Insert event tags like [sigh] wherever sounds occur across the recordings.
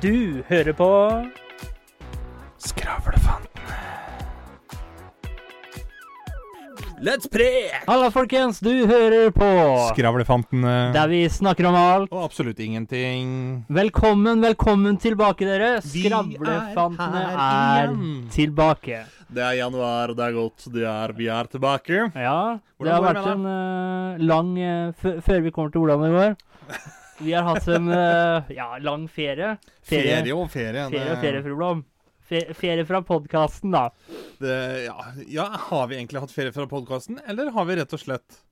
Du hører på Skravlefanten. Let's pre! Halla, folkens. Du hører på Skravlefantene. Der vi snakker om alt. Og absolutt ingenting. Velkommen, velkommen tilbake, dere. Vi er Skravlefantene er tilbake. Det er januar, det er godt. Det er, vi er tilbake. Ja, det har vært med en uh, lang uh, Før vi kommer til hvordan det går. Vi har hatt en eh, ja, lang ferie. Ferie og ferie. Ferie og ferie, fru Blom. ferie fra podkasten, da. Det, ja, ja, har vi egentlig hatt ferie fra podkasten, eller har vi rett og slett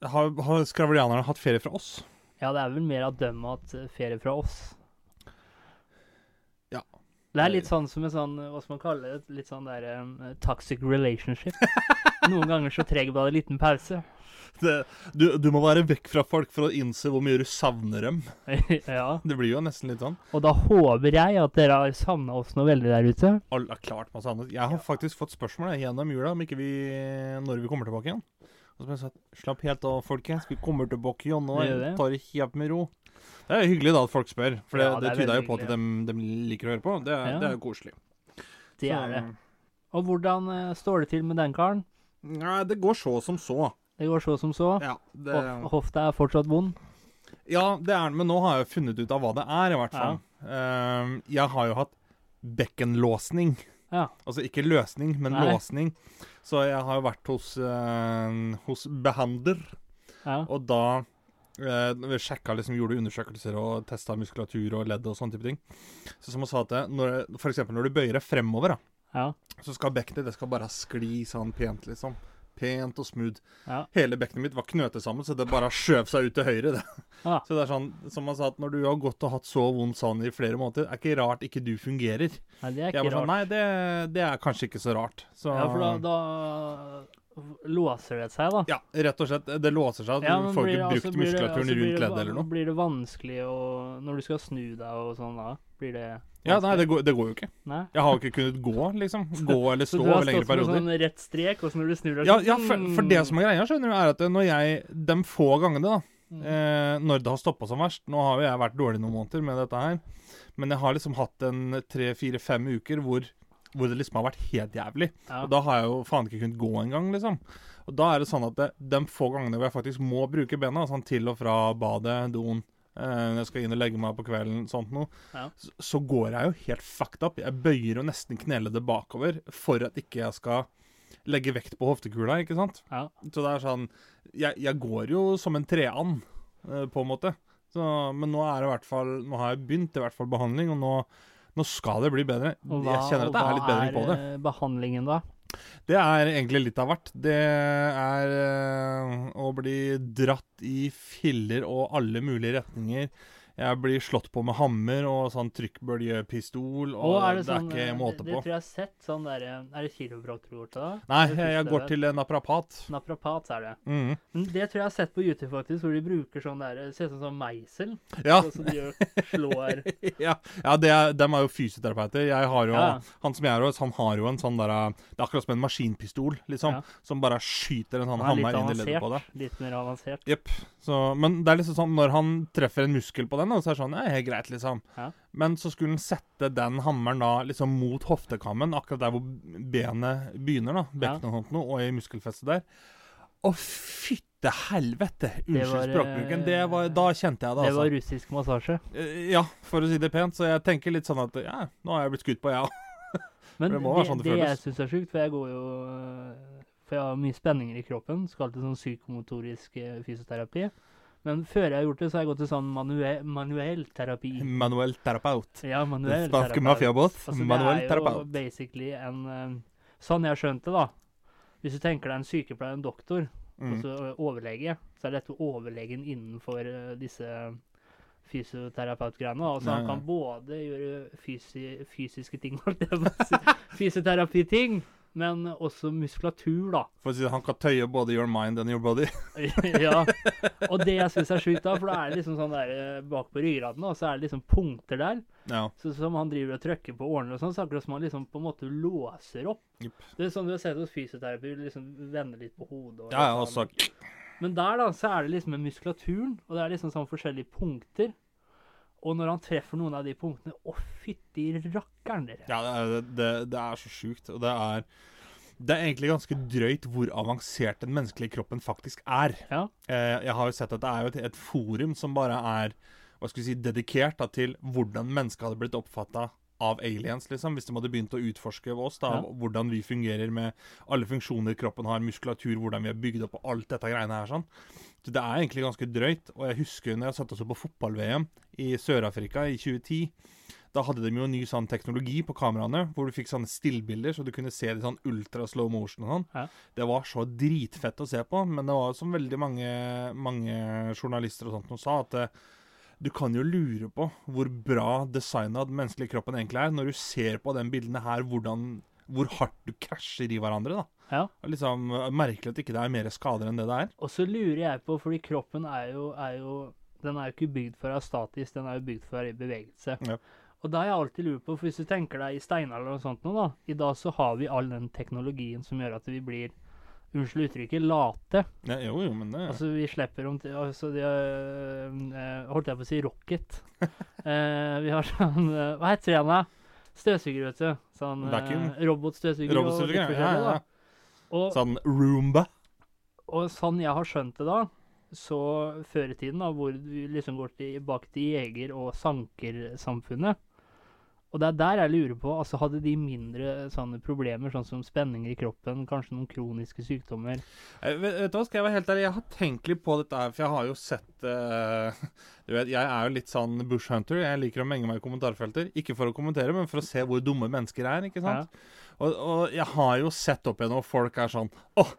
Har, har skravlianerne hatt ferie fra oss? Ja, det er vel mer av dem at eh, ferie fra oss. Ja. Det er litt sånn som en sånn, hva skal man kalle det, litt sånn der um, toxic relationship. [laughs] Noen ganger så trenger bare en liten pause. Det, du, du må være vekk fra folk for å innse hvor mye du savner dem. [laughs] ja. Det blir jo nesten litt sånn. Og da håper jeg at dere har savna oss noe veldig der ute. Alle har klart masse annet. Jeg har faktisk fått spørsmål jeg, gjennom jula om ikke vi, når vi kommer tilbake igjen. Og så jeg sagt slapp helt av, folkens. Vi kommer tilbake igjen nå. Tar det. Helt med ro. Det er hyggelig da at folk spør, for det, Ja, det det, er tyder jo på at de, de liker å høre på. Det, er- Ja. det er jo koselig. Det Så- er det. Og hvordan uh, står det til med den karen? Nei, det går så som så. Det går så som så. Ja, det, Hof hofta er fortsatt vond. ja, det er den, men nå har jeg jo funnet ut av hva det er, i hvert fall. Ehm, jeg har jo hatt bekkenlåsning. Ja. Altså ikke løsning, men Nei. låsning. Så jeg har jo vært hos, eh, hos behandler. ja. Og da eh, vi sjekka liksom, gjorde undersøkelser og testa muskulatur og ledd og sånne type ting. Så som hun sa at når, for eksempel når du bøyer deg fremover, da, Ja. så skal bekkenet det skal bare skli sånn pent, liksom. Pent og smooth. Ja. Hele bekkenet mitt var knøtet sammen, så det bare skjøv seg ut til høyre. det. Ja. Så det er sånn, som han sa, at når du har gått og hatt så vondt sånn i flere måneder, er ikke rart ikke du fungerer. Nei, det er ikke rart. sånn, rart. nei, det, det er kanskje ikke så rart. Så, Ja, for da, da låser det seg, da. Ja, rett og slett. Det låser seg. Du ja, får ikke brukt altså, muskulaturen altså, rundt det leddet eller noe. Blir det vanskelig å Når du skal snu deg og sånn, da? Blir det Ja, nei, det går, det går jo ikke. Nei? Jeg har jo ikke kunnet gå, liksom. [laughs] Gå eller stå over lengre perioder. Så du har stått med sånn rett strek, og så når du snur deg Ja, ja for, for det som er greia, skjønner du, er at når jeg De få gangene, da, Mm. eh, når det har stoppa som verst Nå har jo jeg vært dårlig noen måneder med dette her, men jeg har liksom hatt en tre, fire, fem uker hvor, hvor det liksom har vært helt jævlig. ja. Og da har jeg jo faen ikke kunnet gå engang, liksom. Og da er det sånn at det, de få gangene hvor jeg faktisk må bruke bena, sånn til og fra badet, doen når jeg skal inn og legge meg på kvelden, sånt noe, Ja. så, så går jeg jo helt fucked up. Jeg bøyer jo nesten kneleddet bakover for at ikke jeg skal legge vekt på hoftekula, ikke sant? Ja. Så det er sånn Jeg, jeg går jo som en treand, eh, på en måte. Så, men nå er det i hvert fall Nå har jeg begynt i hvert fall behandling, og nå, nå skal det bli bedre. Hva, jeg kjenner at det er litt bedring på det. Hva er behandlingen, da? Det er egentlig litt av hvert. Det er eh, å bli dratt i filler og alle mulige retninger. Jeg blir slått på med hammer og sånn trykkbølgepistol, og, Og er det, det, sånn, er sånn, ikke måte det, det tror jeg har sett. Sånn der, er det kiropraktor du går til da? Nei, jeg, jeg går til en naprapat. Naprapat er det. Mm. Men det tror jeg har sett på YouTube, faktisk, hvor de bruker sånn der Det ser ut som sånn meisel. Ja, Så de gjør, slår [laughs] ja, ja det er, dem er jo fysioterapeuter. Jeg har jo, Ja. Han som jeg er hos, han har jo en sånn der Det er akkurat som en maskinpistol, liksom. Ja. Som bare skyter en sånn er hammer inn i leddet på deg. Litt mer avansert. Jepp. Men det er liksom sånn når han treffer en muskel på den, da, så er det sånn Ja, helt greit, liksom. Ja. Men så skulle han sette den hammeren da liksom mot hoftekammen, akkurat der hvor benet begynner, da. Bekkenet og og i muskelfestet der. Å, fytte helvete! Det Unnskyld var, språkbruken. Det var, eh, da kjente jeg det, Det altså. var russisk massasje. Eh, Ja, for å si det pent. Så jeg tenker litt sånn at ja, nå har jeg blitt skutt på, jeg òg. [laughs] Men det det, sånn det det jeg syns er sjukt, for jeg går jo For jeg har mye spenninger i kroppen. Skal til sånn psykomotorisk øh, fysioterapi. Men før jeg har gjort det, så har jeg gått til sånn manuell, manuell terapi. Manuell terapeut. Ja, manuell Spanske terapeut. mafiaboss. Altså, Manuell det er jo terapeut. basically en øh, Sånn jeg har skjønt det, da. Hvis du tenker deg en sykepleier, en doktor, og Mm. så øh, overlege, så er dette overlegen innenfor disse fysioterapeutgreiene. Altså, han kan både gjøre fysi fysiske ting, [laughs] fysioterapiting, men også muskulatur, da. For å si det, han kan tøye både your mind and your body. [laughs] ja. [laughs] Og det jeg syns er sjukt, da, for da er det liksom sånn der eh, bak på ryggraden, og så er det liksom punkter der. Ja. Så som han driver og trykker på årene og sånn, så akkurat som han liksom på en måte låser opp. Yep. Det er sånn du har sett hos fysioterapi, liksom vender litt på hodet. Og Ja, ja, og så. Men der, da, så er det liksom med muskulaturen, og det er liksom sånn forskjellige punkter. Og når han treffer noen av de punktene Å, fytti rakkeren, dere. Ja, det er, det, det er så sjukt. Og det er Det er egentlig ganske drøyt hvor avansert den menneskelige kroppen faktisk er. Ja. Eh, jeg har jo sett at det er et, et forum som bare er hva skal vi si, dedikert da, til hvordan mennesket hadde blitt oppfatta av aliens, liksom. Hvis de hadde begynt å utforske oss, da, Ja. hvordan vi fungerer med alle funksjoner kroppen har, muskulatur, hvordan vi er bygd opp og alt dette greiene her. sånn. Så det er egentlig ganske drøyt. Og jeg husker når jeg satt oss opp på fotball-VM i Sør-Afrika i 2010. Da hadde de jo ny sånn teknologi på kameraene, hvor du fikk sånne stillbilder, så du kunne se det sånn ultra slow motion og sånn. Ja. Det var så dritfett å se på, men det var som veldig mange, mange journalister og sånt som sa, at eh, du kan jo lure på hvor bra designa den menneskelige kroppen egentlig er, når du ser på den bildene her hvordan, hvor hardt du krasjer i hverandre. da. Ja. Liksom eh, Merkelig at ikke det er mer skader enn det det er. Og så lurer jeg på, fordi kroppen er jo, er jo Den er jo ikke bygd for å være statisk, den er jo bygd for å være i bevegelse. Ja. Og da har jeg alltid lurt på, for hvis du tenker deg i steinalderen og sånt nå, da I dag så har vi all den teknologien som gjør at vi blir Unnskyld uttrykket late. Ja, jo, jo, men det Altså, vi slipper om til Altså, de øh, øh, Holdt jeg på å si rocket. uh, [laughs] vi har sånn uh, Hva heter det igjen, da? Støvsuger, vet du. Sånn uh, robotstøvsuger. og ja, ja, ja. Og, Sånn Roomba. og sånn jeg har skjønt det da, så før i tiden, da, hvor vi liksom går tilbake til jeger- og sankersamfunnet Og det er der jeg lurer på altså Hadde de mindre sånne problemer, sånn som spenninger i kroppen, kanskje noen kroniske sykdommer Jeg, Vet, vet du hva, skal jeg være helt ærlig, jeg har tenkt litt på dette her, for jeg har jo sett uh, [laughs] Du vet, jeg er jo litt sånn bush hunter. Jeg liker å menge meg i kommentarfelter. Ikke for å kommentere, men for å se hvor dumme mennesker er, ikke sant? Og, og jeg har jo sett opp igjen når folk er sånn Åh,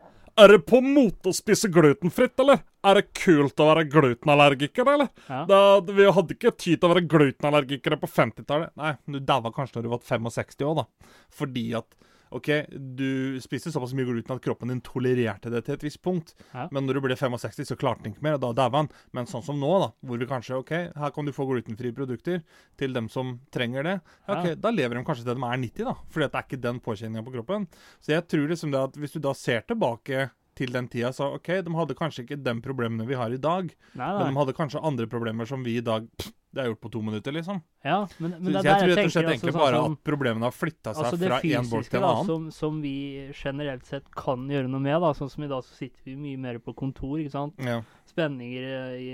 er det på mote å spise glutenfritt, eller? Er det kult å være glutenallergiker, eller? Ja. Da, vi hadde ikke tid til å være glutenallergikere på 50-tallet. Nei, du daua kanskje når du var 65 år, da. Fordi at OK, du spiste såpass mye gluten at kroppen din tolererte det til et visst punkt. Ja. Men når du ble 65, så klarte den ikke mer, og da daua han. Men sånn som nå, da, hvor vi kanskje OK, her kan du få glutenfrie produkter til dem som trenger det. Ok, Ja. Da lever de kanskje til de er 90, da. Fordi det er ikke den påkjenninga på kroppen. Så jeg tror liksom det at hvis du da ser tilbake til den tida, så OK, de hadde kanskje ikke de problemene vi har i dag, Nei, men de hadde kanskje andre problemer som vi i dag pff, Det er gjort på to minutter, liksom. Ja, men, men er jeg tror rett og slett egentlig altså, bare sånn at problemene har flytta seg altså fra én bolk til en annen. som, som vi generelt sett kan gjøre noe med. da, Sånn som i dag så sitter vi mye mer på kontor. ikke sant? Ja. Spenninger eh, i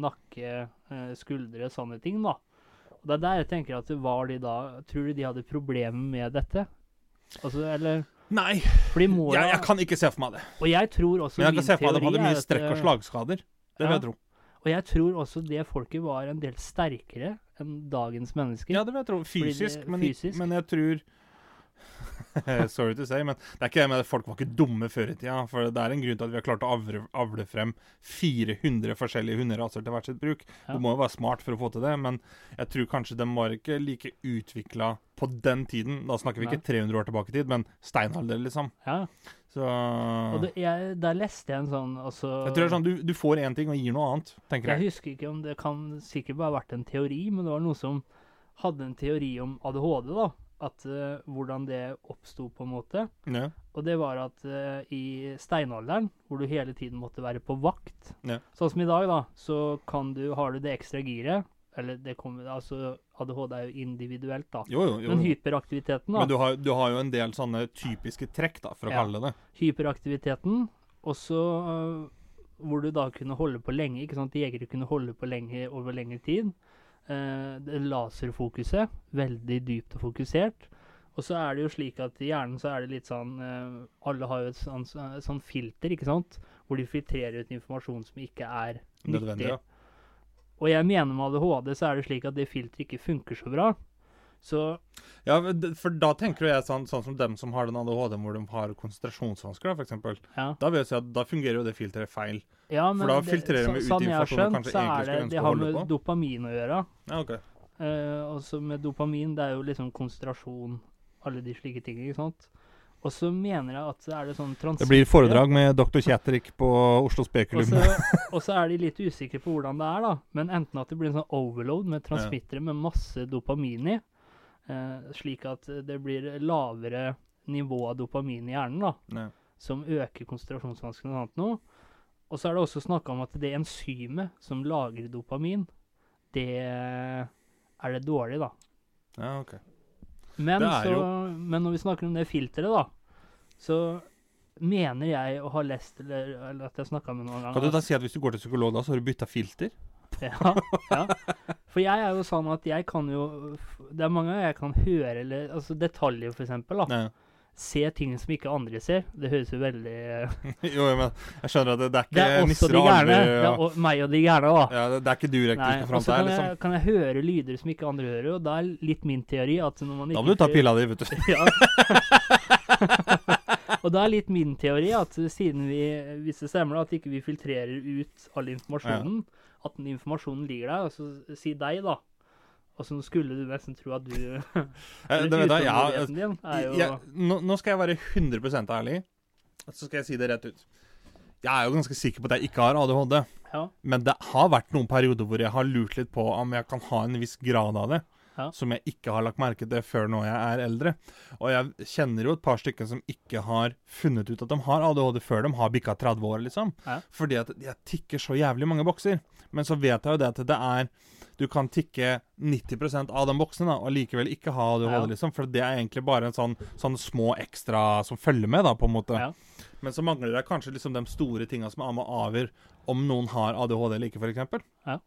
nakke, eh, skuldre, sånne ting. da. Og Det er der jeg tenker at det var de da Tror du de hadde problemer med dette? Altså, eller Nei, de jeg, jeg kan ikke se for meg det. Og jeg tror også Men jeg kan se for meg at de hadde mye strekk og eh, slagskader. Det vil ja. jeg tro. Og jeg tror også det folket var en del sterkere enn dagens mennesker. Ja, det vil jeg tro. Fordi det- men, fysisk. men jeg tror [laughs] Sorry to say, men det er ikke det med at folk var ikke dumme før i tida. For det er en grunn til at vi har klart å avle, avle frem 400 forskjellige hunderaser til hvert sitt bruk. Ja. Du må jo være smart for å få til det, men jeg tror kanskje de var ikke like utvikla på den tiden. Da snakker vi Nei. ikke 300 år tilbake i tid, men steinalder, liksom. Ja. Så Og det, jeg, der leste jeg en sånn altså, Jeg tror det er sånn, du, du får én ting og gir noe annet, tenker Jeg jeg. husker ikke om det kan sikkert bare ha vært en teori, men det var noe som hadde en teori om ADHD, da. At uh, hvordan det oppsto, på en måte. Ja. Og det var at uh, i steinalderen, hvor du hele tiden måtte være på vakt Ja. Sånn som i dag, da, så kan du, har du det ekstra giret. Eller det kommer Altså, ADHD er jo individuelt, da. Jo, jo, jo. Men hyperaktiviteten, da. Men du har, du har jo en del sånne typiske trekk, da, for å Ja. kalle det hyperaktiviteten, og så uh, hvor du da kunne holde på lenge. ikke sant? Jegere kunne holde på lenge over lengre tid. Eh, det laserfokuset, veldig dypt og fokusert. Og så er det jo slik at i hjernen så er det litt sånn eh, Alle har jo et sånn, sånn filter, ikke sant? Hvor de filtrerer ut informasjon som ikke er Nødvendig, nyttig. ja. Og jeg mener med ADHD så er det slik at det filteret ikke funker så bra. Så Ja, for da tenker jeg sånn, sånn som dem som har den ADHD hvor de har konsentrasjonsvansker, da, for eksempel. ja. Da vil jeg si at da fungerer jo det filteret feil. ja men da det- filtrerer så- vi ut sånn jeg har informasjon skjønt, kanskje så egentlig er det, det har med dopamin å gjøre. Ja, ok. Eh, også med dopamin, det er jo liksom konsentrasjon, alle de slike ting, ikke sant? Og så mener jeg at er det sånn transitter Det blir foredrag med doktor Kjetrik på Oslo Spekulum. [laughs] og så er de litt usikre på hvordan det er, da. Men enten at det blir en sånn overload med transmittere med masse dopamin i, slik at det blir lavere nivå av dopamin i hjernen, da, Ja. som øker konsentrasjonsvanskene og sånt noe. Og så er det også snakka om at det enzymet som lager dopamin, det er det dårlig, da. Ja, ok. Men, så, jo- men når vi snakker om det filteret, da, så mener jeg å ha lest, eller, eller at jeg snakka med noen ganger Kan du da si at hvis du går til psykolog, da, så har du bytta filter? Ja, ja. For jeg er jo sånn at jeg kan jo Det er mange ganger jeg kan høre eller Altså detaljer, for eksempel. da. Nei. Se ting som ikke andre ser. Det høres jo veldig [laughs] jo, men jeg skjønner at det, det er ikke Det er nisser og alver. Det er og- meg og de gærne, da. Ja, det, det er ikke du rektor og fram til her, liksom. kan jeg høre lyder som ikke andre hører, og da er litt min teori at når man ikke Da må du ta pilla di, vet du. [laughs] Ja. [laughs] og da er litt min teori at siden vi, hvis det stemmer, at ikke vi filtrerer ut all informasjonen, at den informasjonen ligger der, og så si deg, da. Og så skulle du nesten tro at du [laughs] vet ja, din er jo ja, nå, nå skal jeg være 100 ærlig, så skal jeg si det rett ut. Jeg er jo ganske sikker på at jeg ikke har ADHD, Ja. men det har vært noen perioder hvor jeg har lurt litt på om jeg kan ha en viss grad av det. Ja. Som jeg ikke har lagt merke til før nå jeg er eldre. Og jeg kjenner jo et par stykker som ikke har funnet ut at de har ADHD før de har bikka 30 år, liksom. Ja. Fordi at jeg tikker så jævlig mange bokser. Men så vet jeg jo det at det er Du kan tikke 90 av de boksene da, og likevel ikke ha ADHD, Ja. liksom. For det er egentlig bare en sånn, sånn små ekstra som følger med, da, på en måte. Ja. Men så mangler det kanskje liksom de store tinga som er med og avgjør om noen har ADHD eller ikke, f.eks. Ja.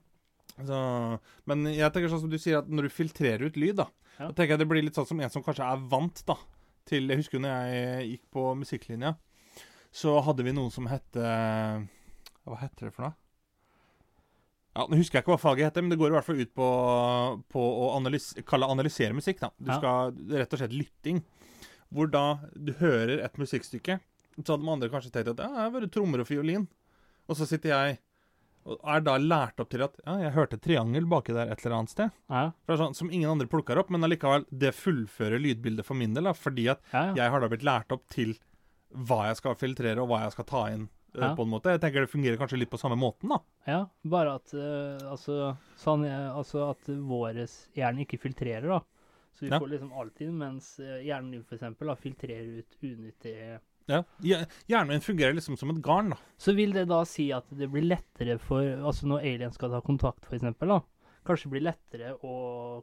Så, men jeg tenker sånn som du sier, at når du filtrerer ut lyd, da, Ja. da tenker jeg det blir litt sånn som en som kanskje er vant da, til Jeg husker når jeg gikk på musikklinja, så hadde vi noen som het Hva heter det for noe? Ja, Nå husker jeg ikke hva faget heter, men det går i hvert fall ut på, på å analys kalle analysere musikk. da. Du Ja. skal rett og slett lytting. Hvor da du hører et musikkstykke, så hadde de andre kanskje tenkt at ja, det er bare trommer og fiolin. Og så sitter jeg og er da lært opp til at ja, jeg hørte triangel baki der et eller annet sted. Ja, sånn, Som ingen andre plukker opp, men allikevel, det fullfører lydbildet for min del. da, Fordi at ja, ja. jeg har da blitt lært opp til hva jeg skal filtrere, og hva jeg skal ta inn. Ja. på en måte. Jeg tenker det fungerer kanskje litt på samme måten, da. ja. Bare at uh, altså, sånn, eh, altså at våres hjerne ikke filtrerer, da. Så vi får liksom alltid, mens eh, hjernen din eksempel filtrerer ut unyttig Ja. Hjernen min fungerer liksom som et garn, da. Så vil det da si at det blir lettere for Altså når aliens skal ta kontakt, eksempel, da. Kanskje det blir lettere å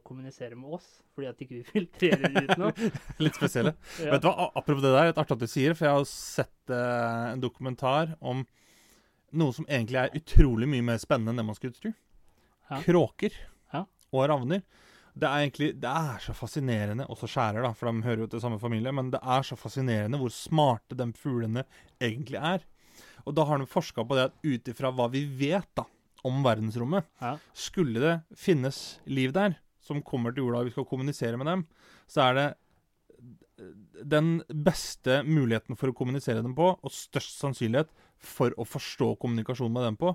kommunisere med oss, fordi at ikke vi [laughs] filtrerer ut noe. [laughs] Litt spesielle. [laughs] Ja. Vet du hva, Apropos det der, litt artig at du sier, for jeg har sett eh, en dokumentar om noe som egentlig er utrolig mye mer spennende enn det man skulle tro. Ja. Kråker Ja. og ravner. Det er egentlig, det er så fascinerende, også skjærer, da, for de hører jo til samme familie, men det er så fascinerende hvor smarte de fuglene egentlig er. Og da har de forska på det at ut ifra hva vi vet da, om verdensrommet, Ja. skulle det finnes liv der som kommer til jorda og vi skal kommunisere med dem, så er det den beste muligheten for å kommunisere dem på, og størst sannsynlighet for å forstå kommunikasjonen med dem på,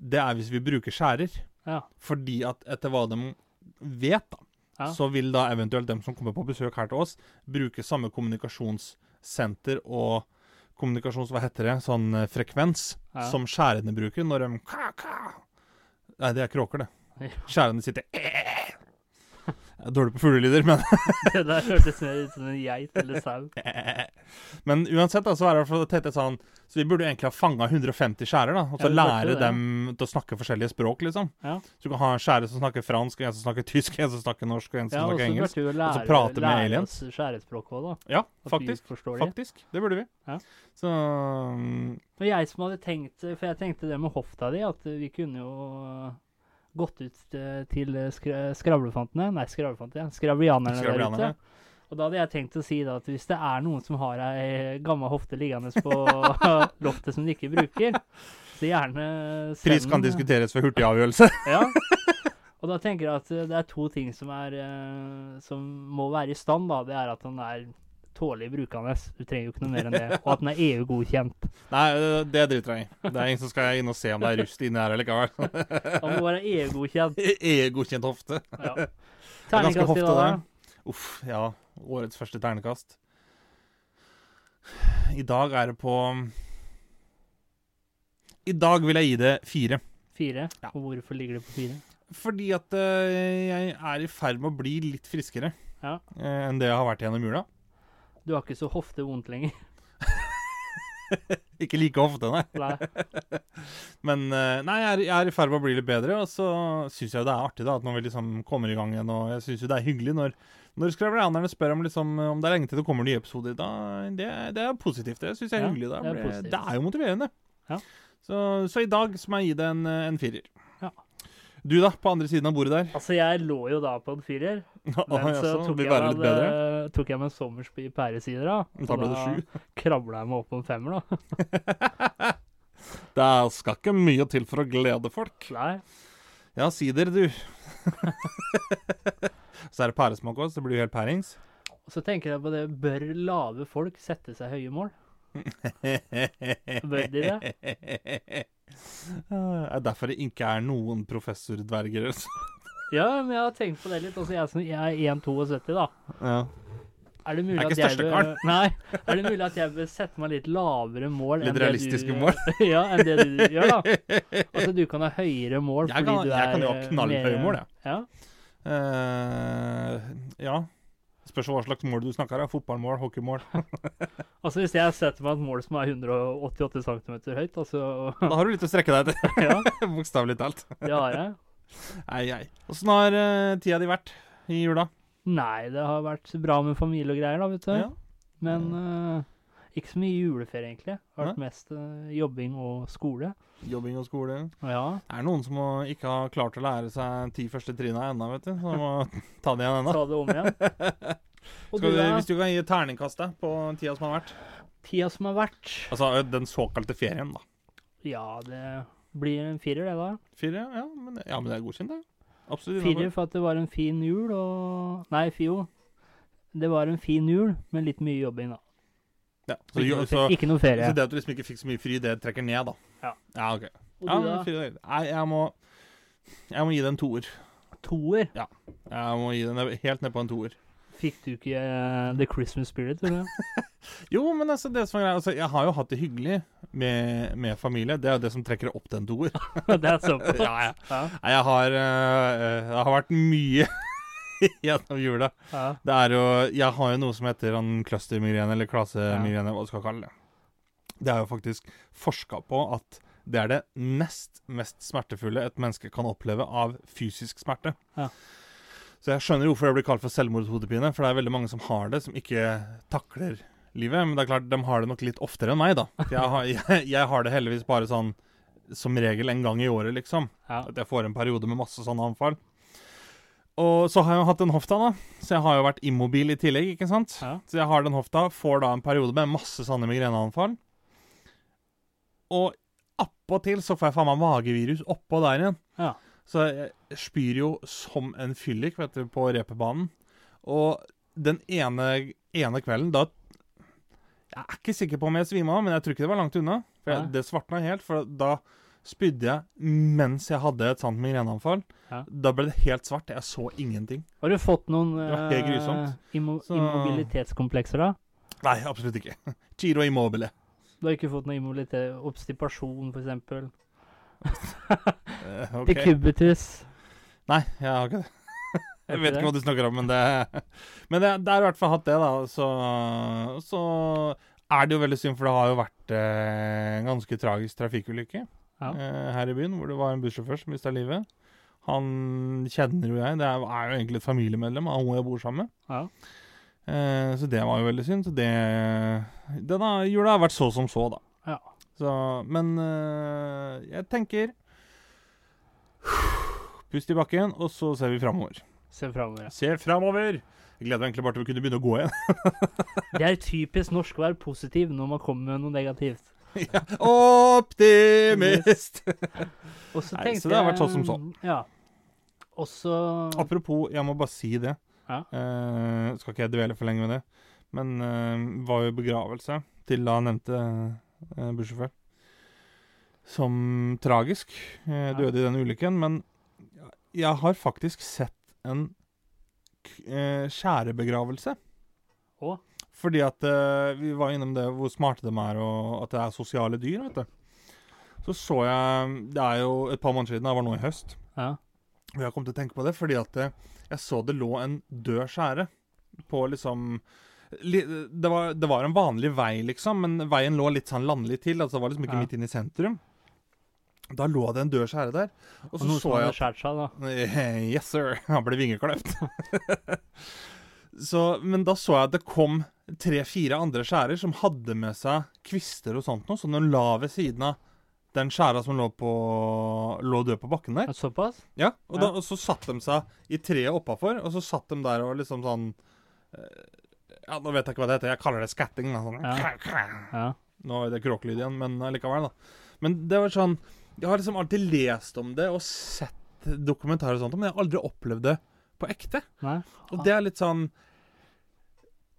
det er hvis vi bruker skjærer. Ja. Fordi at etter hva de vet, da, Ja. så vil da eventuelt dem som kommer på besøk her til oss, bruke samme kommunikasjonssenter og kommunikasjons... Hva heter det? Sånn eh, frekvens Ja. som skjærene bruker når de ka, ka. Nei, det er kråker, det. [laughs] Skjærene sitter Jeg er dårlig på fuglelyder, men [laughs] Det der hørtes mer ut som en geit eller sau. [laughs] Men uansett, da, så er det tenkte jeg sånn Så vi burde egentlig ha fanga 150 skjærer, da. Og så Ja, lære det, dem til å snakke forskjellige språk, liksom. Ja. Så du kan ha en skjære som snakker fransk, en som snakker tysk, en som snakker norsk, og en som Ja, snakker engelsk. og så lære, prate med lære aliens. oss skjærespråk òg, da. Ja, faktisk. Faktisk. Det burde vi. Ja. Så Og jeg som hadde tenkt For jeg tenkte det med hofta di, at vi kunne jo gått ut eh, til eh, skra skravlefantene Nei, skravlefantene, ja. Skravlianerne der ute. Og da hadde jeg tenkt å si da at hvis det er noen som har ei gammel hofte liggende på [laughs] loftet som de ikke bruker, så gjerne send Pris kan diskuteres ved hurtig avgjørelse. [laughs] Ja. Og da tenker jeg at eh, det er to ting som, er, som må være i stand. da. Det er at den er tålelig brukende. Du trenger jo ikke noe mer enn det. Og at den er EU-godkjent. Nei, det- det driter jeg i. Det er ingen som skal inn og se om det er rust inni her eller likevel. Den må være EU-godkjent. [laughs] EU-godkjent hofte. Ja. [laughs] Terningkast i dag, da? Uff, ja. Årets første ternekast. I dag er det på I dag vil jeg gi det fire. Fire. Ja. Og hvorfor ligger det på fire? Fordi at eh, jeg er i ferd med å bli litt friskere Ja. eh, enn det jeg har vært gjennom jula. Du har ikke så hofte vondt lenger. [laughs] [laughs] Ikke like ofte, nei. Nei. [laughs] Men eh, nei, jeg er, i ferd med å bli litt bedre, og så syns jeg det er artig da, at når vi liksom kommer i gang igjen. Og jeg syns jo det er hyggelig når, når skravlianerne spør om, liksom, om det er lenge til det kommer nye episoder. Da, det, det er positivt. Det syns jeg er Ja, hyggelig. Det er Det, er jo motiverende. Ja. Så, så i dag må jeg gi det en, eh, en firer. Du, da? På andre siden av bordet der? Altså, jeg lå jo da på en firer, [laughs] men så jaså, tok jeg, meg en, tok jeg meg en sommersby pæresider, da. Da ble det sju. Kravla jeg meg opp på en femmer, da. [laughs] Det skal ikke mye til for å glede folk. Nei. Ja, sider, du. [laughs] så er det pæresmak òg, så det blir jo helt pærings. Så tenker jeg på det, bør lave folk sette seg høye mål? Bør de det? Det [laughs] er derfor det ikke er noen professordverger. Ja, men jeg har tenkt på det litt. Altså, jeg, jeg er 1,72 da. Ja. Er det mulig Er ikke at største bør, [laughs] Nei, er det mulig at jeg bør sette meg litt lavere mål Litt realistiske du, mål? [laughs] ja, enn det du gjør, da. Altså, du kan ha høyere mål Jeg fordi kan- du er jeg kan jo ha eh, knallhøye mål, jeg. Ja. Uh, ja. Spørs hva slags mål du snakker om. Fotballmål, hockeymål. [laughs] Altså, hvis jeg setter meg et mål som er 188 cm høyt, altså Da har du litt å strekke deg etter. Ja, [laughs] Bokstavelig talt. det har jeg. Ei, ei. Åssen har uh, tida di vært i jula? Nei, det har vært bra med familie og greier, da, vet du. Ja. Men eh, ikke så mye juleferie, egentlig. Det har vært mest uh, jobbing og skole. Jobbing og skole. Ja. Det er noen som må ikke har klart å lære seg ti første trinna ennå, vet du. Så må [laughs] ta det igjen ennå. Ta det om igjen. [laughs] Du, du, hvis du kan gi terningkast da, på tida som har vært Tida som har vært? Altså den såkalte ferien, da. Ja, det blir en firer, det, da. Fire? Ja, men, ja, men det er godkjent, det. Absolutt. Firer for at det var en fin jul, og Nei, Fio. Det var en fin jul, men litt mye jobbing, da. Ja, så, Ikke noe, så, ikke noe ferie. så det at du liksom ikke fikk så mye fri, det trekker ned, da? Ja. Ja, ok. Ja, men da? fire, nei, jeg må Jeg må gi det en toer. Toer. Ja. Jeg må gi den helt ned på en toer. Fikk du ikke uh, The Christmas Spirit? Eller? [laughs] Jo, men altså, det som er greia altså, Jeg har jo hatt det hyggelig med, med familie. Det er jo det som trekker opp til en toer. [laughs] det er såpass. [laughs] ja, ja. Ja, jeg har uh, Det har vært mye [laughs] gjennom jula. ja. Det er jo Jeg har jo noe som heter clustermigrene, eller klasemigrene, hva du skal kalle det. Det er jo faktisk forska på at det er det nest mest smertefulle et menneske kan oppleve av fysisk smerte. Ja. Så jeg skjønner hvorfor det blir kalt for selvmordshodepine, for det er veldig mange som har det, som ikke takler livet. Men det er klart, de har det nok litt oftere enn meg, da. Jeg har, [laughs] jeg, jeg har det heldigvis bare sånn som regel en gang i året, liksom. ja. At jeg får en periode med masse sånne anfall. Og så har jeg jo hatt den hofta, da. Så jeg har jo vært immobil i tillegg, ikke sant. Ja. Så jeg har den hofta, får da en periode med masse sanne migreneanfall. Og appåtil så får jeg faen meg magevirus oppå der igjen. Ja. Så jeg spyr jo som en fyllik, vet du, på reperbanen. Og den ene, ene kvelden, da Jeg er ikke sikker på om jeg svima av, men jeg tror ikke det var langt unna. For jeg, det svartna helt, for da spydde jeg mens jeg hadde et sånt migreneanfall. Ja. Da ble det helt svart. Jeg så ingenting. Har du fått noen eh, grusomt. immo Så- immobilitetskomplekser, da? Nei, absolutt ikke. [laughs] Giro immobile. Du har ikke fått noe immobilitet, obstipasjon, eksempel? Eh, [laughs] ok. Decubitus? Nei, jeg har ikke det. [laughs] Jeg vet ikke hva du snakker om, men det Men det, det er i hvert fall hatt det, da. Så, så er det jo veldig synd, for det har jo vært eh, en ganske tragisk trafikkulykke Ja. eh, her i byen, hvor det var en bussjåfør som mista livet. Han kjenner jo jeg. Det er, er jo egentlig et familiemedlem av hun jeg bor sammen med. Ja. Eh, så det var jo veldig synd. Så det Denne jula har vært så som så, da. Ja. Så, men eh, jeg tenker Pust i bakken, og så ser vi framover. Se framover. Ja. Ser framover! Jeg gleder meg egentlig bare til vi kunne begynne å gå igjen. [laughs] Det er typisk norsk å være positiv når man kommer med noe negativt. [laughs] Ja. Optimist! [laughs] Og så Nei, så det har vært sånn som sånn. Ja. Også Apropos, jeg må bare si det. Ja. Eh, skal ikke jeg dvele for lenge med det. Men eh, var jo begravelse til da nevnte uh, bussjåfør. Som tragisk eh, Ja. døde i den ulykken. Men jeg har faktisk sett en k- eh, skjærebegravelse. Å? Fordi at uh, vi var innom det hvor smarte de er, og at det er sosiale dyr, vet du. Så så jeg Det er jo et par måneder siden, det var nå i høst. Ja. Og jeg kom til å tenke på det fordi at eh, jeg så det lå en død skjære på liksom li, det, var, det var en vanlig vei, liksom, men veien lå litt sånn landlig til. Altså det var liksom ikke Ja. midt inne i sentrum. Da lå det en død skjære der. Og Og så så jeg skåret seg, da. [laughs] Yes, sir. [laughs] Han ble vingekløpt. [laughs] så, men da så jeg at det kom tre-fire andre skjærer som hadde med seg kvister og sånt noe, som de la ved siden av den skjæra som lå, på, lå død på bakken der. Såpass? Ja, og, Ja. Da, og så satt de seg i treet oppafor, og så satt de der og liksom sånn eh, Ja, nå vet jeg ikke hva det heter. Jeg kaller det skatting. Da, sånn. Ja. Ja. Nå er det kråkelyd igjen, men allikevel, da. Men det var sånn Jeg har liksom alltid lest om det og sett dokumentarer og sånt, men jeg har aldri opplevd det på ekte. Nei? Og det er litt sånn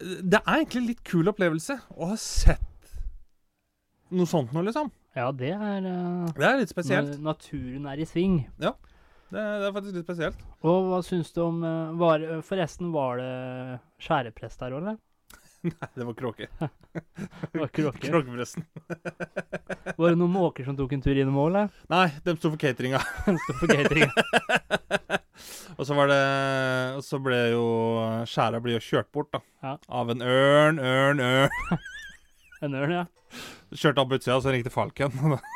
Det er egentlig en litt kul opplevelse å ha sett noe sånt noe, liksom. Ja, det er uh, Det er litt spesielt. Når naturen er i sving. Det, det er faktisk litt spesielt. Og hva syns du om eh, var, Forresten, var det skjæreprest der òg, eller? [laughs] Nei, det var kråke. [laughs] Det var kråke. [laughs] Kråkepresten. Var det noen måker som tok en tur innom òg, eller? Nei, de sto for cateringa. Stod for catering. Og så var det Og så ble jo Skjæra ble jo kjørt bort, da. Ja. Av en ørn, ørn, ørn. [laughs] En ørn, ja. Kjørte opp utsida, og så ringte falken.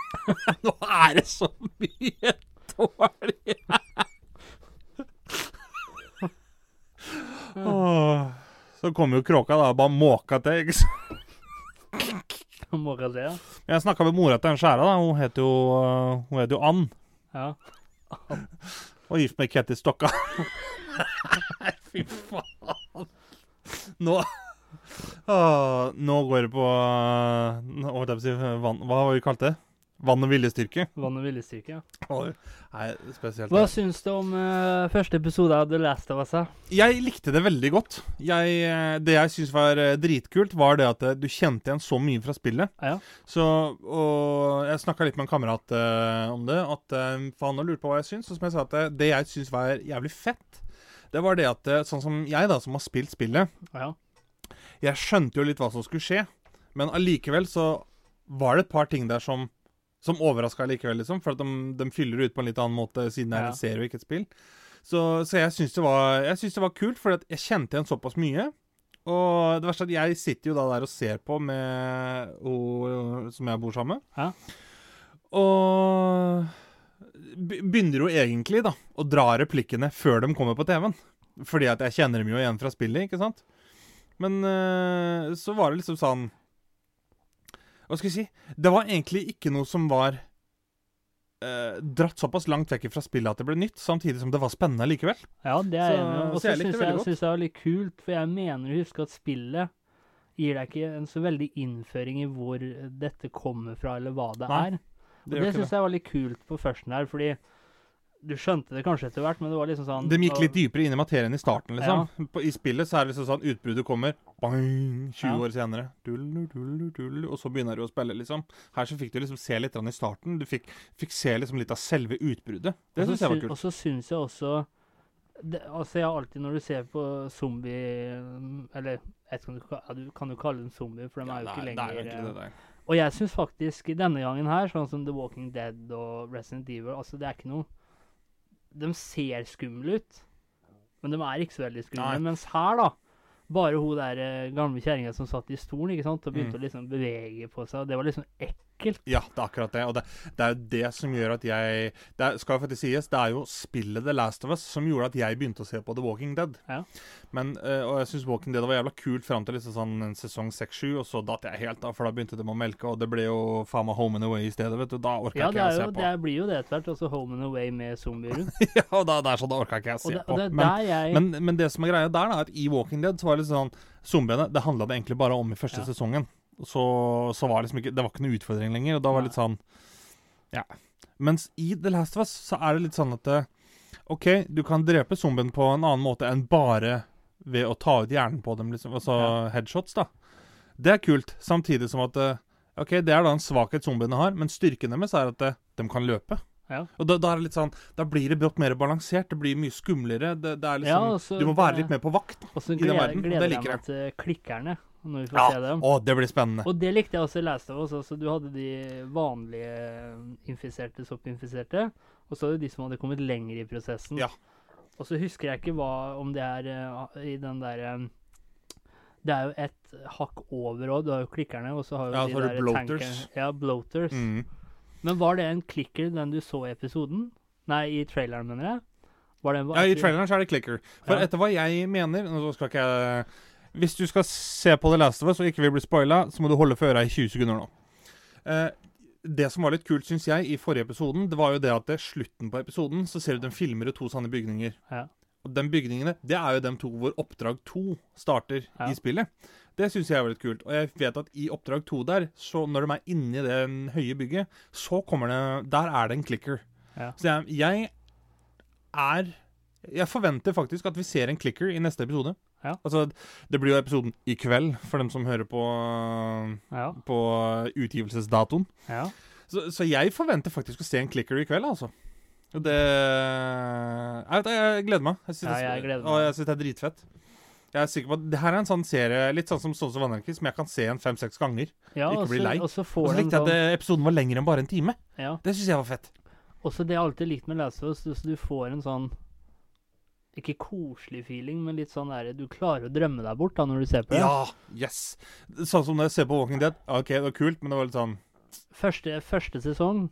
[laughs] Nå er det så mye dårlig! [laughs] Åh. Så kom jo kråka da og bare måka til. ikke sant? Måka det, ja. Jeg snakka med mora til den skjæra. da, Hun heter jo, hun heter jo Ann. ja. Og gift med Ketty Stokka. Fy faen. Nå Åh, Nå går det på Hva var har vi kalt det? Vann og viljestyrke? Vann og viljestyrke. Ja. Oi, Nei, spesielt. Hva syns du om uh, første episode av The Last of Us? Jeg likte det veldig godt. Jeg, eh, det jeg syns var eh, dritkult, var det at du kjente igjen så mye fra spillet. Ja. Så, og Jeg snakka litt med en kamerat uh, om det, at uh, for han lurte på hva jeg syns. Og som jeg sa, at det jeg syns var jævlig fett, det var det at sånn som jeg, da, som har spilt spillet, Ja. jeg skjønte jo litt hva som skulle skje, men allikevel så var det et par ting der som som overraska likevel, liksom. For at de, de fyller ut på en litt annen måte, siden det er en serie og ikke et spill. Så, så jeg syns det, var- det var kult, for jeg kjente igjen såpass mye. Og det verste er at jeg sitter jo da der og ser på med hun som jeg bor sammen med. Ja. Og begynner jo egentlig da å dra replikkene før de kommer på TV-en. Fordi at jeg kjenner dem jo igjen fra spillet, ikke sant? Men eh, så var det liksom sånn Hva skal jeg si? Det var egentlig ikke noe som var eh, dratt såpass langt vekk fra spillet at det ble nytt, samtidig som det var spennende likevel. Ja, det er jeg enig i. Og så syns jeg, synes jeg det var litt kult, for jeg mener å huske at spillet gir deg ikke en så veldig innføring i hvor dette kommer fra, eller hva det Nei, er. Og Det det syns jeg var litt kult på førsten her, fordi du skjønte det kanskje etter hvert, men det var liksom sånn De gikk litt dypere inn i materien i starten, liksom. På, I spillet så er det liksom sånn utbruddet kommer bang, 20 Ja. år senere. Dull, dull, dull, og så begynner du å spille, liksom. Her så fikk du liksom se litt i starten. Du fikk, fikk se liksom litt av selve utbruddet. Det syns jeg var kult. Og så syns jeg også det, Altså, jeg har alltid, når du ser på zombie Eller jeg vet ikke om du, kan- du kalle dem zombie, for de er jo ikke lenger det er egentlig eh, det der. Og jeg syns faktisk denne gangen her, sånn som The Walking Dead og Resident Evil Altså, det er ikke noe De ser skumle ut, men de er ikke så veldig skumle. Nei. Mens her, da Bare hun der eh, gamle kjerringa som satt i stolen ikke sant, og begynte Mm. å liksom bevege på seg. og Det var liksom ekkelt. Ja, det er akkurat det. Og det, det er jo det som gjør at jeg Det er, skal jo faktisk sies, det er jo spillet The Last of Us som gjorde at jeg begynte å se på The Walking Dead. Ja. Men, eh, og jeg syns Walking Dead var jævla kult fram til liksom sånn en sesong 6-7, og så datt jeg helt av, for da begynte de å melke, og det ble jo faen meg Home and Away i stedet, vet du. Da orka Ja, ikke jeg å se på. det blir jo det etter hvert. Også Home and Away med zombier [laughs] ja, og da, er sånn, da orka ikke jeg å se det, på. det Men, jeg men, men det som er greia der, da, er at i Walking Dead så var det litt sånn Zombiene, det handla det egentlig bare om i første Ja. sesongen. Så, så var det liksom ikke Det var ikke noe utfordring lenger, og da var det litt sånn Ja. Mens i The Last of Us så er det litt sånn at eh, OK, du kan drepe zombien på en annen måte enn bare ved å ta ut hjernen på dem, liksom. Altså Ja. headshots, da. Det er kult. Samtidig som at eh, OK, det er da en svakhet zombiene har, men styrken deres er at eh, de kan løpe. Ja. Og da, da er det litt sånn Da blir det brått mer balansert. Det blir mye skumlere. Det, det er liksom Ja, også, Du må være litt mer på vakt. Så den verden, og det gleder jeg meg til klikkerne, når vi får Ja. se dem. Å, det blir spennende. Og det likte jeg også i Last of Us. Altså, du hadde de vanlige infiserte, soppinfiserte, og så hadde de som hadde kommet lenger i prosessen. Ja. Og så husker jeg ikke hva, om det er uh, i den der um, Det er jo et hakk over òg. Du har jo klikkerne, og så har jo Ja, de der bloaters. tankerne- Ja, bloaters. Mm. Men var det en klikker, den du så i episoden? Nei, i traileren, mener jeg. Var det en, Ja, I traileren så er det clicker. For Ja. etter hva jeg mener nå skal ikke jeg Hvis du skal se på The Last of Us og ikke vil bli spoila, så må du holde for øra i 20 sekunder nå. Eh, det som var litt kult, syns jeg, i forrige episoden, det var jo det at det slutten på episoden så ser du den filmer i to sånne bygninger. Ja. Og den bygningene, det er jo dem to hvor Oppdrag 2 starter Ja. i spillet. Det syns jeg var litt kult. Og jeg vet at i Oppdrag 2 der, så når de er inni det høye bygget, så kommer det Der er det en clicker. Ja. Så jeg, jeg er Jeg forventer faktisk at vi ser en clicker i neste episode. Ja. Altså, det blir jo episoden i kveld, for dem som hører på, Ja. på utgivelsesdatoen. ja. Så, så jeg forventer faktisk å se en clicker i kveld, altså. Det Jeg, vet, jeg gleder meg. Jeg synes Ja, jeg gleder meg. Og jeg syns det er dritfett. Jeg er sikker på at det her er en sånn serie litt sånn som Sons of Anarchy, som jeg kan se en fem-seks ganger. ja Ikke og bli lei. Og så Og likte jeg at sånn episoden var lengre enn bare en time. ja. Det syns jeg var fett. Også det jeg alltid likt med Last of Us, du får en sånn Ikke koselig feeling, men litt sånn der Du klarer å drømme deg bort da når du ser på det. Ja! Yes! Sånn som når jeg ser på Walking Dead. OK, det var kult, men det var litt sånn Første, første sesong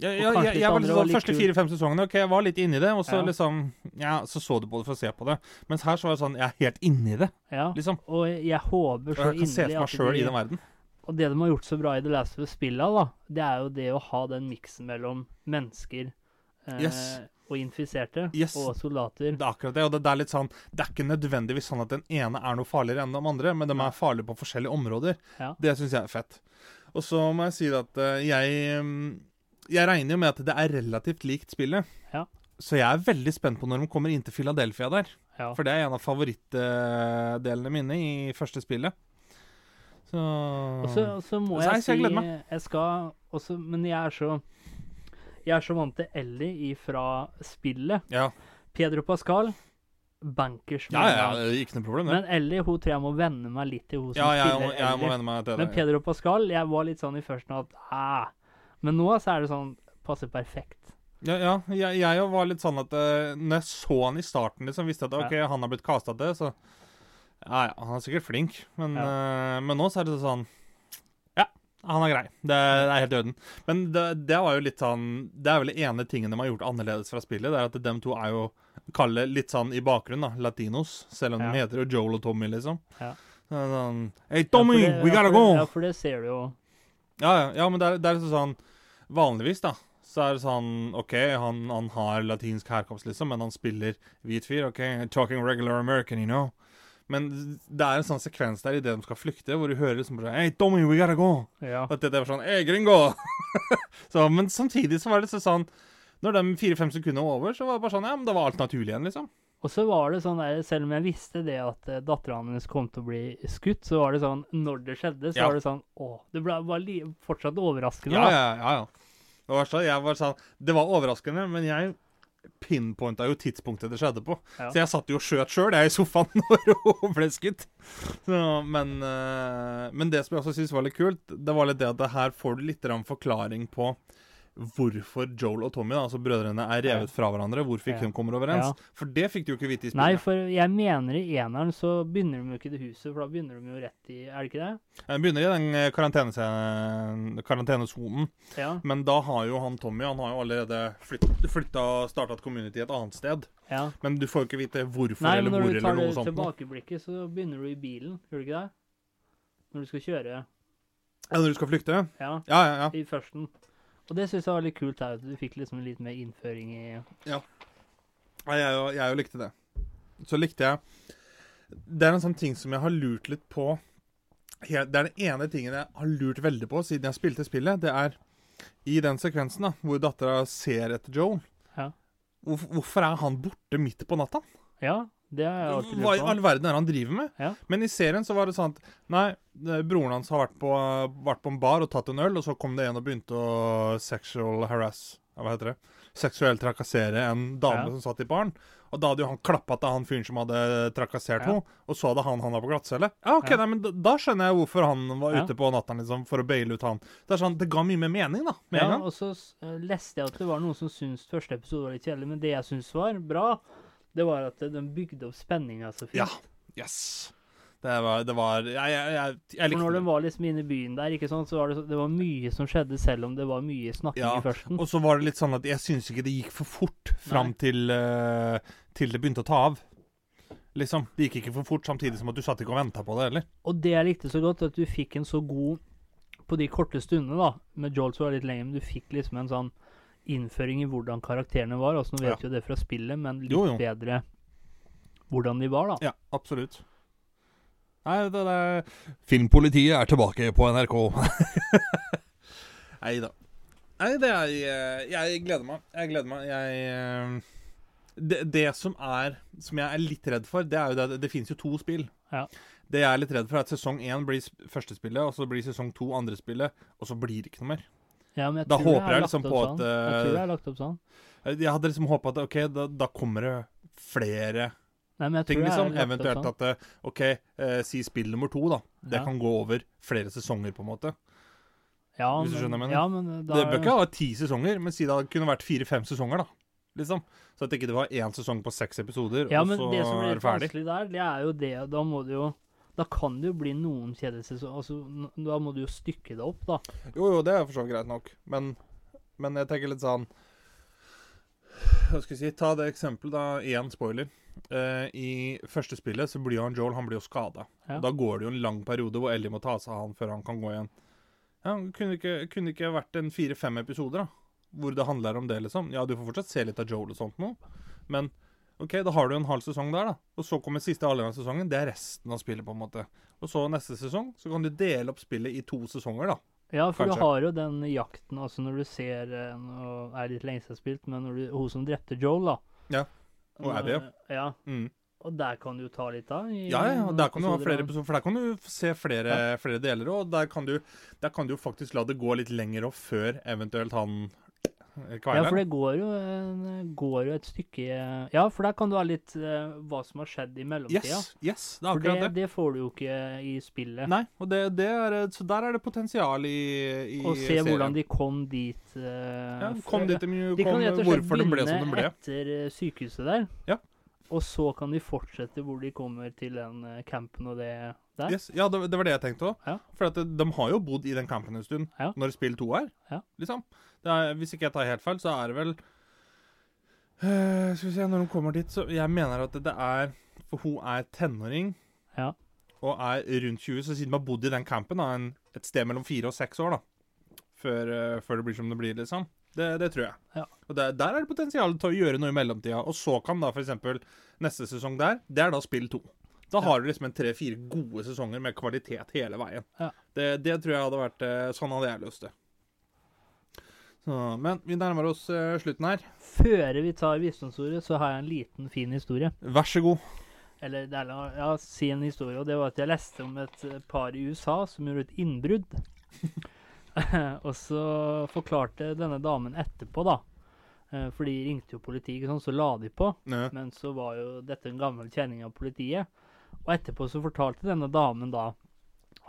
ja, ja, ja, jeg, var litt sånn, Første fire-fem sesongene OK, jeg var litt inni det, og så Ja. liksom Ja, så så du på det for å se på det. Mens her så var det sånn Jeg er helt inni det, Ja. liksom. Og jeg håper så inderlig at jeg kan se for meg sjøl i den verden. Og det de har gjort så bra i The Last of Us-spilla, da, det er jo det å ha den miksen mellom mennesker eh, Yes. Og infiserte Yes. og soldater. Det er akkurat det, og det, det er litt sånn Det er ikke nødvendigvis sånn at den ene er noe farligere enn de andre, men de er farlige på forskjellige områder. Ja. Det syns jeg er fett. Og så må jeg si at eh, jeg mm, Jeg regner jo med at det er relativt likt spillet. Ja. Så jeg er veldig spent på når de kommer inn til Philadelphia der. Ja. For det er en av favorittdelene mine i første spillet. Så Og så, og så må Så jeg jeg- si jeg gleder meg. jeg skal også, Men jeg er så Jeg er så vant til Ellie ifra spillet. Ja. Pedro Pascal bankers. ja, ja, det ikke noe problem, det. Men Ellie hun tror jeg må venne meg litt til hun som Ja, jeg, må- spiller jeg må Ellie. venne meg til det. Men. Pedro Pascal, jeg var litt sånn i førsten at ah. Men nå så er det sånn Passer perfekt. Ja, ja jeg, jeg var litt sånn at uh, Når jeg så han i starten, liksom, visste jeg at ok, han har blitt kasta til, så Ja, ja, han er sikkert flink, men, eh, men nå så er det sånn Ja, han er grei. Det, er helt i orden. Men det, det var jo litt sånn Det er vel det ene tingen de har gjort annerledes fra spillet. Det er at dem to er jo kalle litt sånn i bakgrunnen, da. Latinos. Selv om Ja. de heter jo Joel og Tommy, liksom. Ja. Så sånn Hey, Tommy, ja, det, we gotta go! Ja, for det ser du jo. Ja, ja, men det er, det er liksom sånn Vanligvis, da, så er det sånn OK, han, han har latinsk herkomst, liksom, men han spiller hvit fyr. OK, talking regular American, you know. Men det er en sånn sekvens der idet de skal flykte, hvor du hører liksom bare Hey, Tommy, we gotta go! Ja. At det, det var sånn Hey, gringo! [laughs] så, men samtidig så var det sånn Når de fire-fem sekundene var over, så var det bare sånn Ja, men da var alt naturlig igjen, liksom. Og så var det sånn der, selv om jeg visste det at uh, dattera hennes kom til å bli skutt, så var det sånn Når det skjedde, så Ja. var det sånn Å, det ble, li fortsatt overraskende. Ja, ja, ja. ja. Det var, så, jeg var sånn, det var overraskende, men jeg pinpointa jo tidspunktet det skjedde på. Ja. Så jeg satt jo og skjøt sjøl, jeg, i sofaen [laughs] når hun ble skutt. Så, men, eh, men det som jeg også syns var litt kult, det var litt det at det her får du litt forklaring på hvorfor Joel og Tommy, da, altså brødrene, er revet fra hverandre. Hvorfor ikke de kommer overens. Ja. For det fikk du jo ikke vite i Nei, for jeg mener i eneren så begynner de jo ikke i det huset, for da begynner de jo rett i Er det ikke det? De begynner i den eh, karantene- karantenesonen. Ja. Men da har jo han Tommy Han har jo allerede flytt, flytta og starta et community et annet sted. ja. Men du får jo ikke vite hvorfor Nei, eller men hvor når du tar eller det noe sånt. noe. tilbakeblikket, så begynner du i bilen, gjør du ikke det? Når du skal kjøre. Ja, når du skal flykte? Ja, Ja, ja, ja. i førsten. Og det syns jeg var litt kult her, at du fikk liksom litt mer innføring i ja jeg, jo- jeg jo likte det. Så likte jeg Det er en sånn ting som jeg har lurt litt på Det er den ene tingen jeg har lurt veldig på siden jeg spilte spillet. Det er i den sekvensen da, hvor dattera ser etter Joel. Ja. Hvorfor, er han borte midt på natta? Ja, det har jeg alltid Hva i all verden er det han driver med? Ja. Men i serien så var det sånn at Nei, broren hans har vært på, vært på en bar og tatt en øl, og så kom det en og begynte å sexual harass Hva heter det? Seksuelt trakassere en dame Ja. som satt i baren. Og da hadde jo han klappa til han fyren som hadde trakassert Ja. henne, og så hadde han havna på glattcelle. Ja, OK, Ja. nei, men da, da skjønner jeg hvorfor han var ute på natta liksom, for å baile ut han. Det er sånn, det ga mye mer mening, da. Med Ja, en gang. og så eh, leste jeg at det var noen som syntes første episode var litt kjedelig, men det jeg syntes var bra, det var at den de bygde opp spenninga så fint. Ja. Yes. Det var, det var Jeg, jeg, jeg, jeg For når den de var liksom inne i byen der, ikke sant, så var det, så- det var mye som skjedde, selv om det var mye snakking Ja, i førsten. Og så var det litt sånn at jeg syns ikke det gikk for fort fram til, uh, til det begynte å ta av. Liksom. Det gikk ikke for fort, samtidig som at du satt ikke og venta på det heller. Og det jeg likte så godt, at du fikk en så god På de korte stundene, da. Med Jolt så var litt lenger, men du fikk liksom en sånn innføring i hvordan karakterene var. Altså Nå vet Ja. jo det fra spillet, men litt Jo, jo. bedre hvordan de var, da. Ja, absolutt. Nei, det, det Filmpolitiet er tilbake på NRK. [laughs] Nei da. Nei, det er eh, Jeg gleder meg. Jeg gleder meg. Jeg eh, det, det som er Som jeg er litt redd for, det er jo det Det finnes jo to spill. Ja. Det jeg er litt redd for, er at sesong én blir første spillet, og så blir sesong to andre spillet, og så blir det ikke noe mer. Ja, men jeg Da tror er håper jeg jeg liksom på sånn. at, Jeg tror jeg er lagt opp sånn. Jeg hadde liksom håpa at OK, da, da kommer det flere Nei, ting, liksom. Eventuelt sånn. at eh, OK, uh, si spill nummer to, da. Det Ja. kan gå over flere sesonger, på en måte. ja, hvis du skjønner hva jeg mener. Ja, men eh, Det bør ikke ha ti sesonger, men si det kunne vært fire-fem sesonger, da. Liksom. Så at det ikke var én sesong på seks episoder, Ja, og men er det som blir men det som ferdig. vanskelig der, det er jo det Da må du jo Da kan det jo bli noen kjedesesonger. Altså, da må du jo stykke det opp, da. Jo, jo, det er for så vidt greit nok, men, men jeg tenker litt sånn Hva skal jeg si Ta det eksempelet, da. Én spoiler. Uh, I første spillet så blir jo han Joel han blir jo skada. Ja. Da går det jo en lang periode hvor Ellie må ta seg av han før han kan gå igjen. Ja, kunne ikke, kunne ikke vært en fire-fem episoder, da. Hvor det handler om det, liksom. Ja, du får fortsatt se litt av Joel og sånt nå, men OK, da har du en halv sesong der, da. Og så kommer siste halvdel av sesongen. Det er resten av spillet, på en måte. Og så neste sesong så kan du dele opp spillet i to sesonger, da. Ja, for Kanskje. du har jo den jakten, altså når du ser eh, Nå er litt lenge siden spilt, men når du, hun som drepte Joel, da. Ja, og Abby, ja. Ja, Mm. og der kan du ta litt av. Ja, ja, og der kan du ha flere episoder, for der kan du se flere, flere deler, og der kan, du, der kan du faktisk la det gå litt lenger opp før eventuelt han eh, Ja, for det går jo, går jo et stykke Ja, for der kan du ha litt uh, hva som har skjedd i mellomtida. Yes, yes, det er For det, akkurat det. det får du jo ikke i spillet. Nei, og det, det er, så der er det potensial i, i Å se serien. hvordan de kom dit. Uh, ja, kom dit de, De kan kom, slett hvorfor de ble som de ble. etter eh, sykehuset der. Ja. Og så kan de fortsette hvor de kommer til den campen og det der. Yes, ja, det, det var det jeg tenkte òg. Ja. For at de, de har jo bodd i den campen en stund, Ja. når spill to er. Ja. Liksom. Det er, hvis ikke jeg tar helt feil, så er det vel Eh, Skal vi se, når de kommer dit, så Jeg mener at det, det er For hun er tenåring. Ja. Og er rundt 20, så siden de har bodd i den campen da, en, et sted mellom fire og seks år, da. Før, eh, før det blir som det blir, liksom. Det, det tror jeg. Ja. Og der, der er det potensial til å gjøre noe i mellomtida. Og så kan da f.eks. neste sesong der, det er da spill to. Da har du liksom en tre-fire gode sesonger med kvalitet hele veien. Ja. Det, det tror jeg hadde vært eh, Sånn hadde jeg løst det. Så, men vi nærmer oss uh, slutten her. Før vi tar visdomsordet, så har jeg en liten, fin historie. Vær så god. Eller det er, ja, si en historie. Og det var at jeg leste om et eh, par i USA som gjorde et innbrudd. [laughs] og så forklarte denne damen etterpå, da. For de ringte jo politiet, ikke sant, så la de på. Ja. Men så var jo dette en gammel kjenning av politiet. Og etterpå så fortalte denne damen da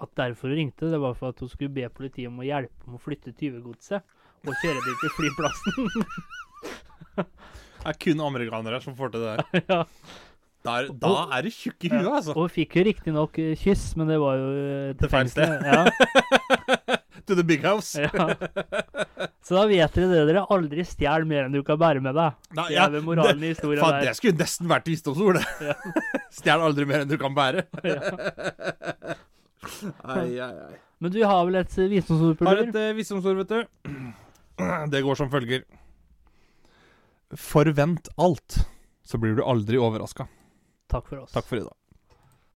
at derfor hun ringte, det var for at hun skulle be politiet om å hjelpe med å flytte tyvegodset og kjøre det til flyplassen. [laughs] Det er kun amerikanere som får til det [laughs] ja. Der, da er det tjukk i huet, altså. Og fikk jo riktignok eh, kyss, men det var jo eh, Til feil sted. Ja, [laughs] To the big house. ja. Så da vet dere det. Dere aldri stjel mer enn du kan bære med deg. Da, Det er moralen i historien faen, der. det skulle nesten vært visdomsord, det. Ja. [laughs] Stjel aldri mer enn du kan bære. [laughs] Ja. Ai, ai, ai. Men du har vel et eh, visdomsord, Har et uh, visdomsord, vet du. [clears throat] Det går som følger. Forvent alt, så blir du aldri overraska. Takk for oss. Takk for i dag.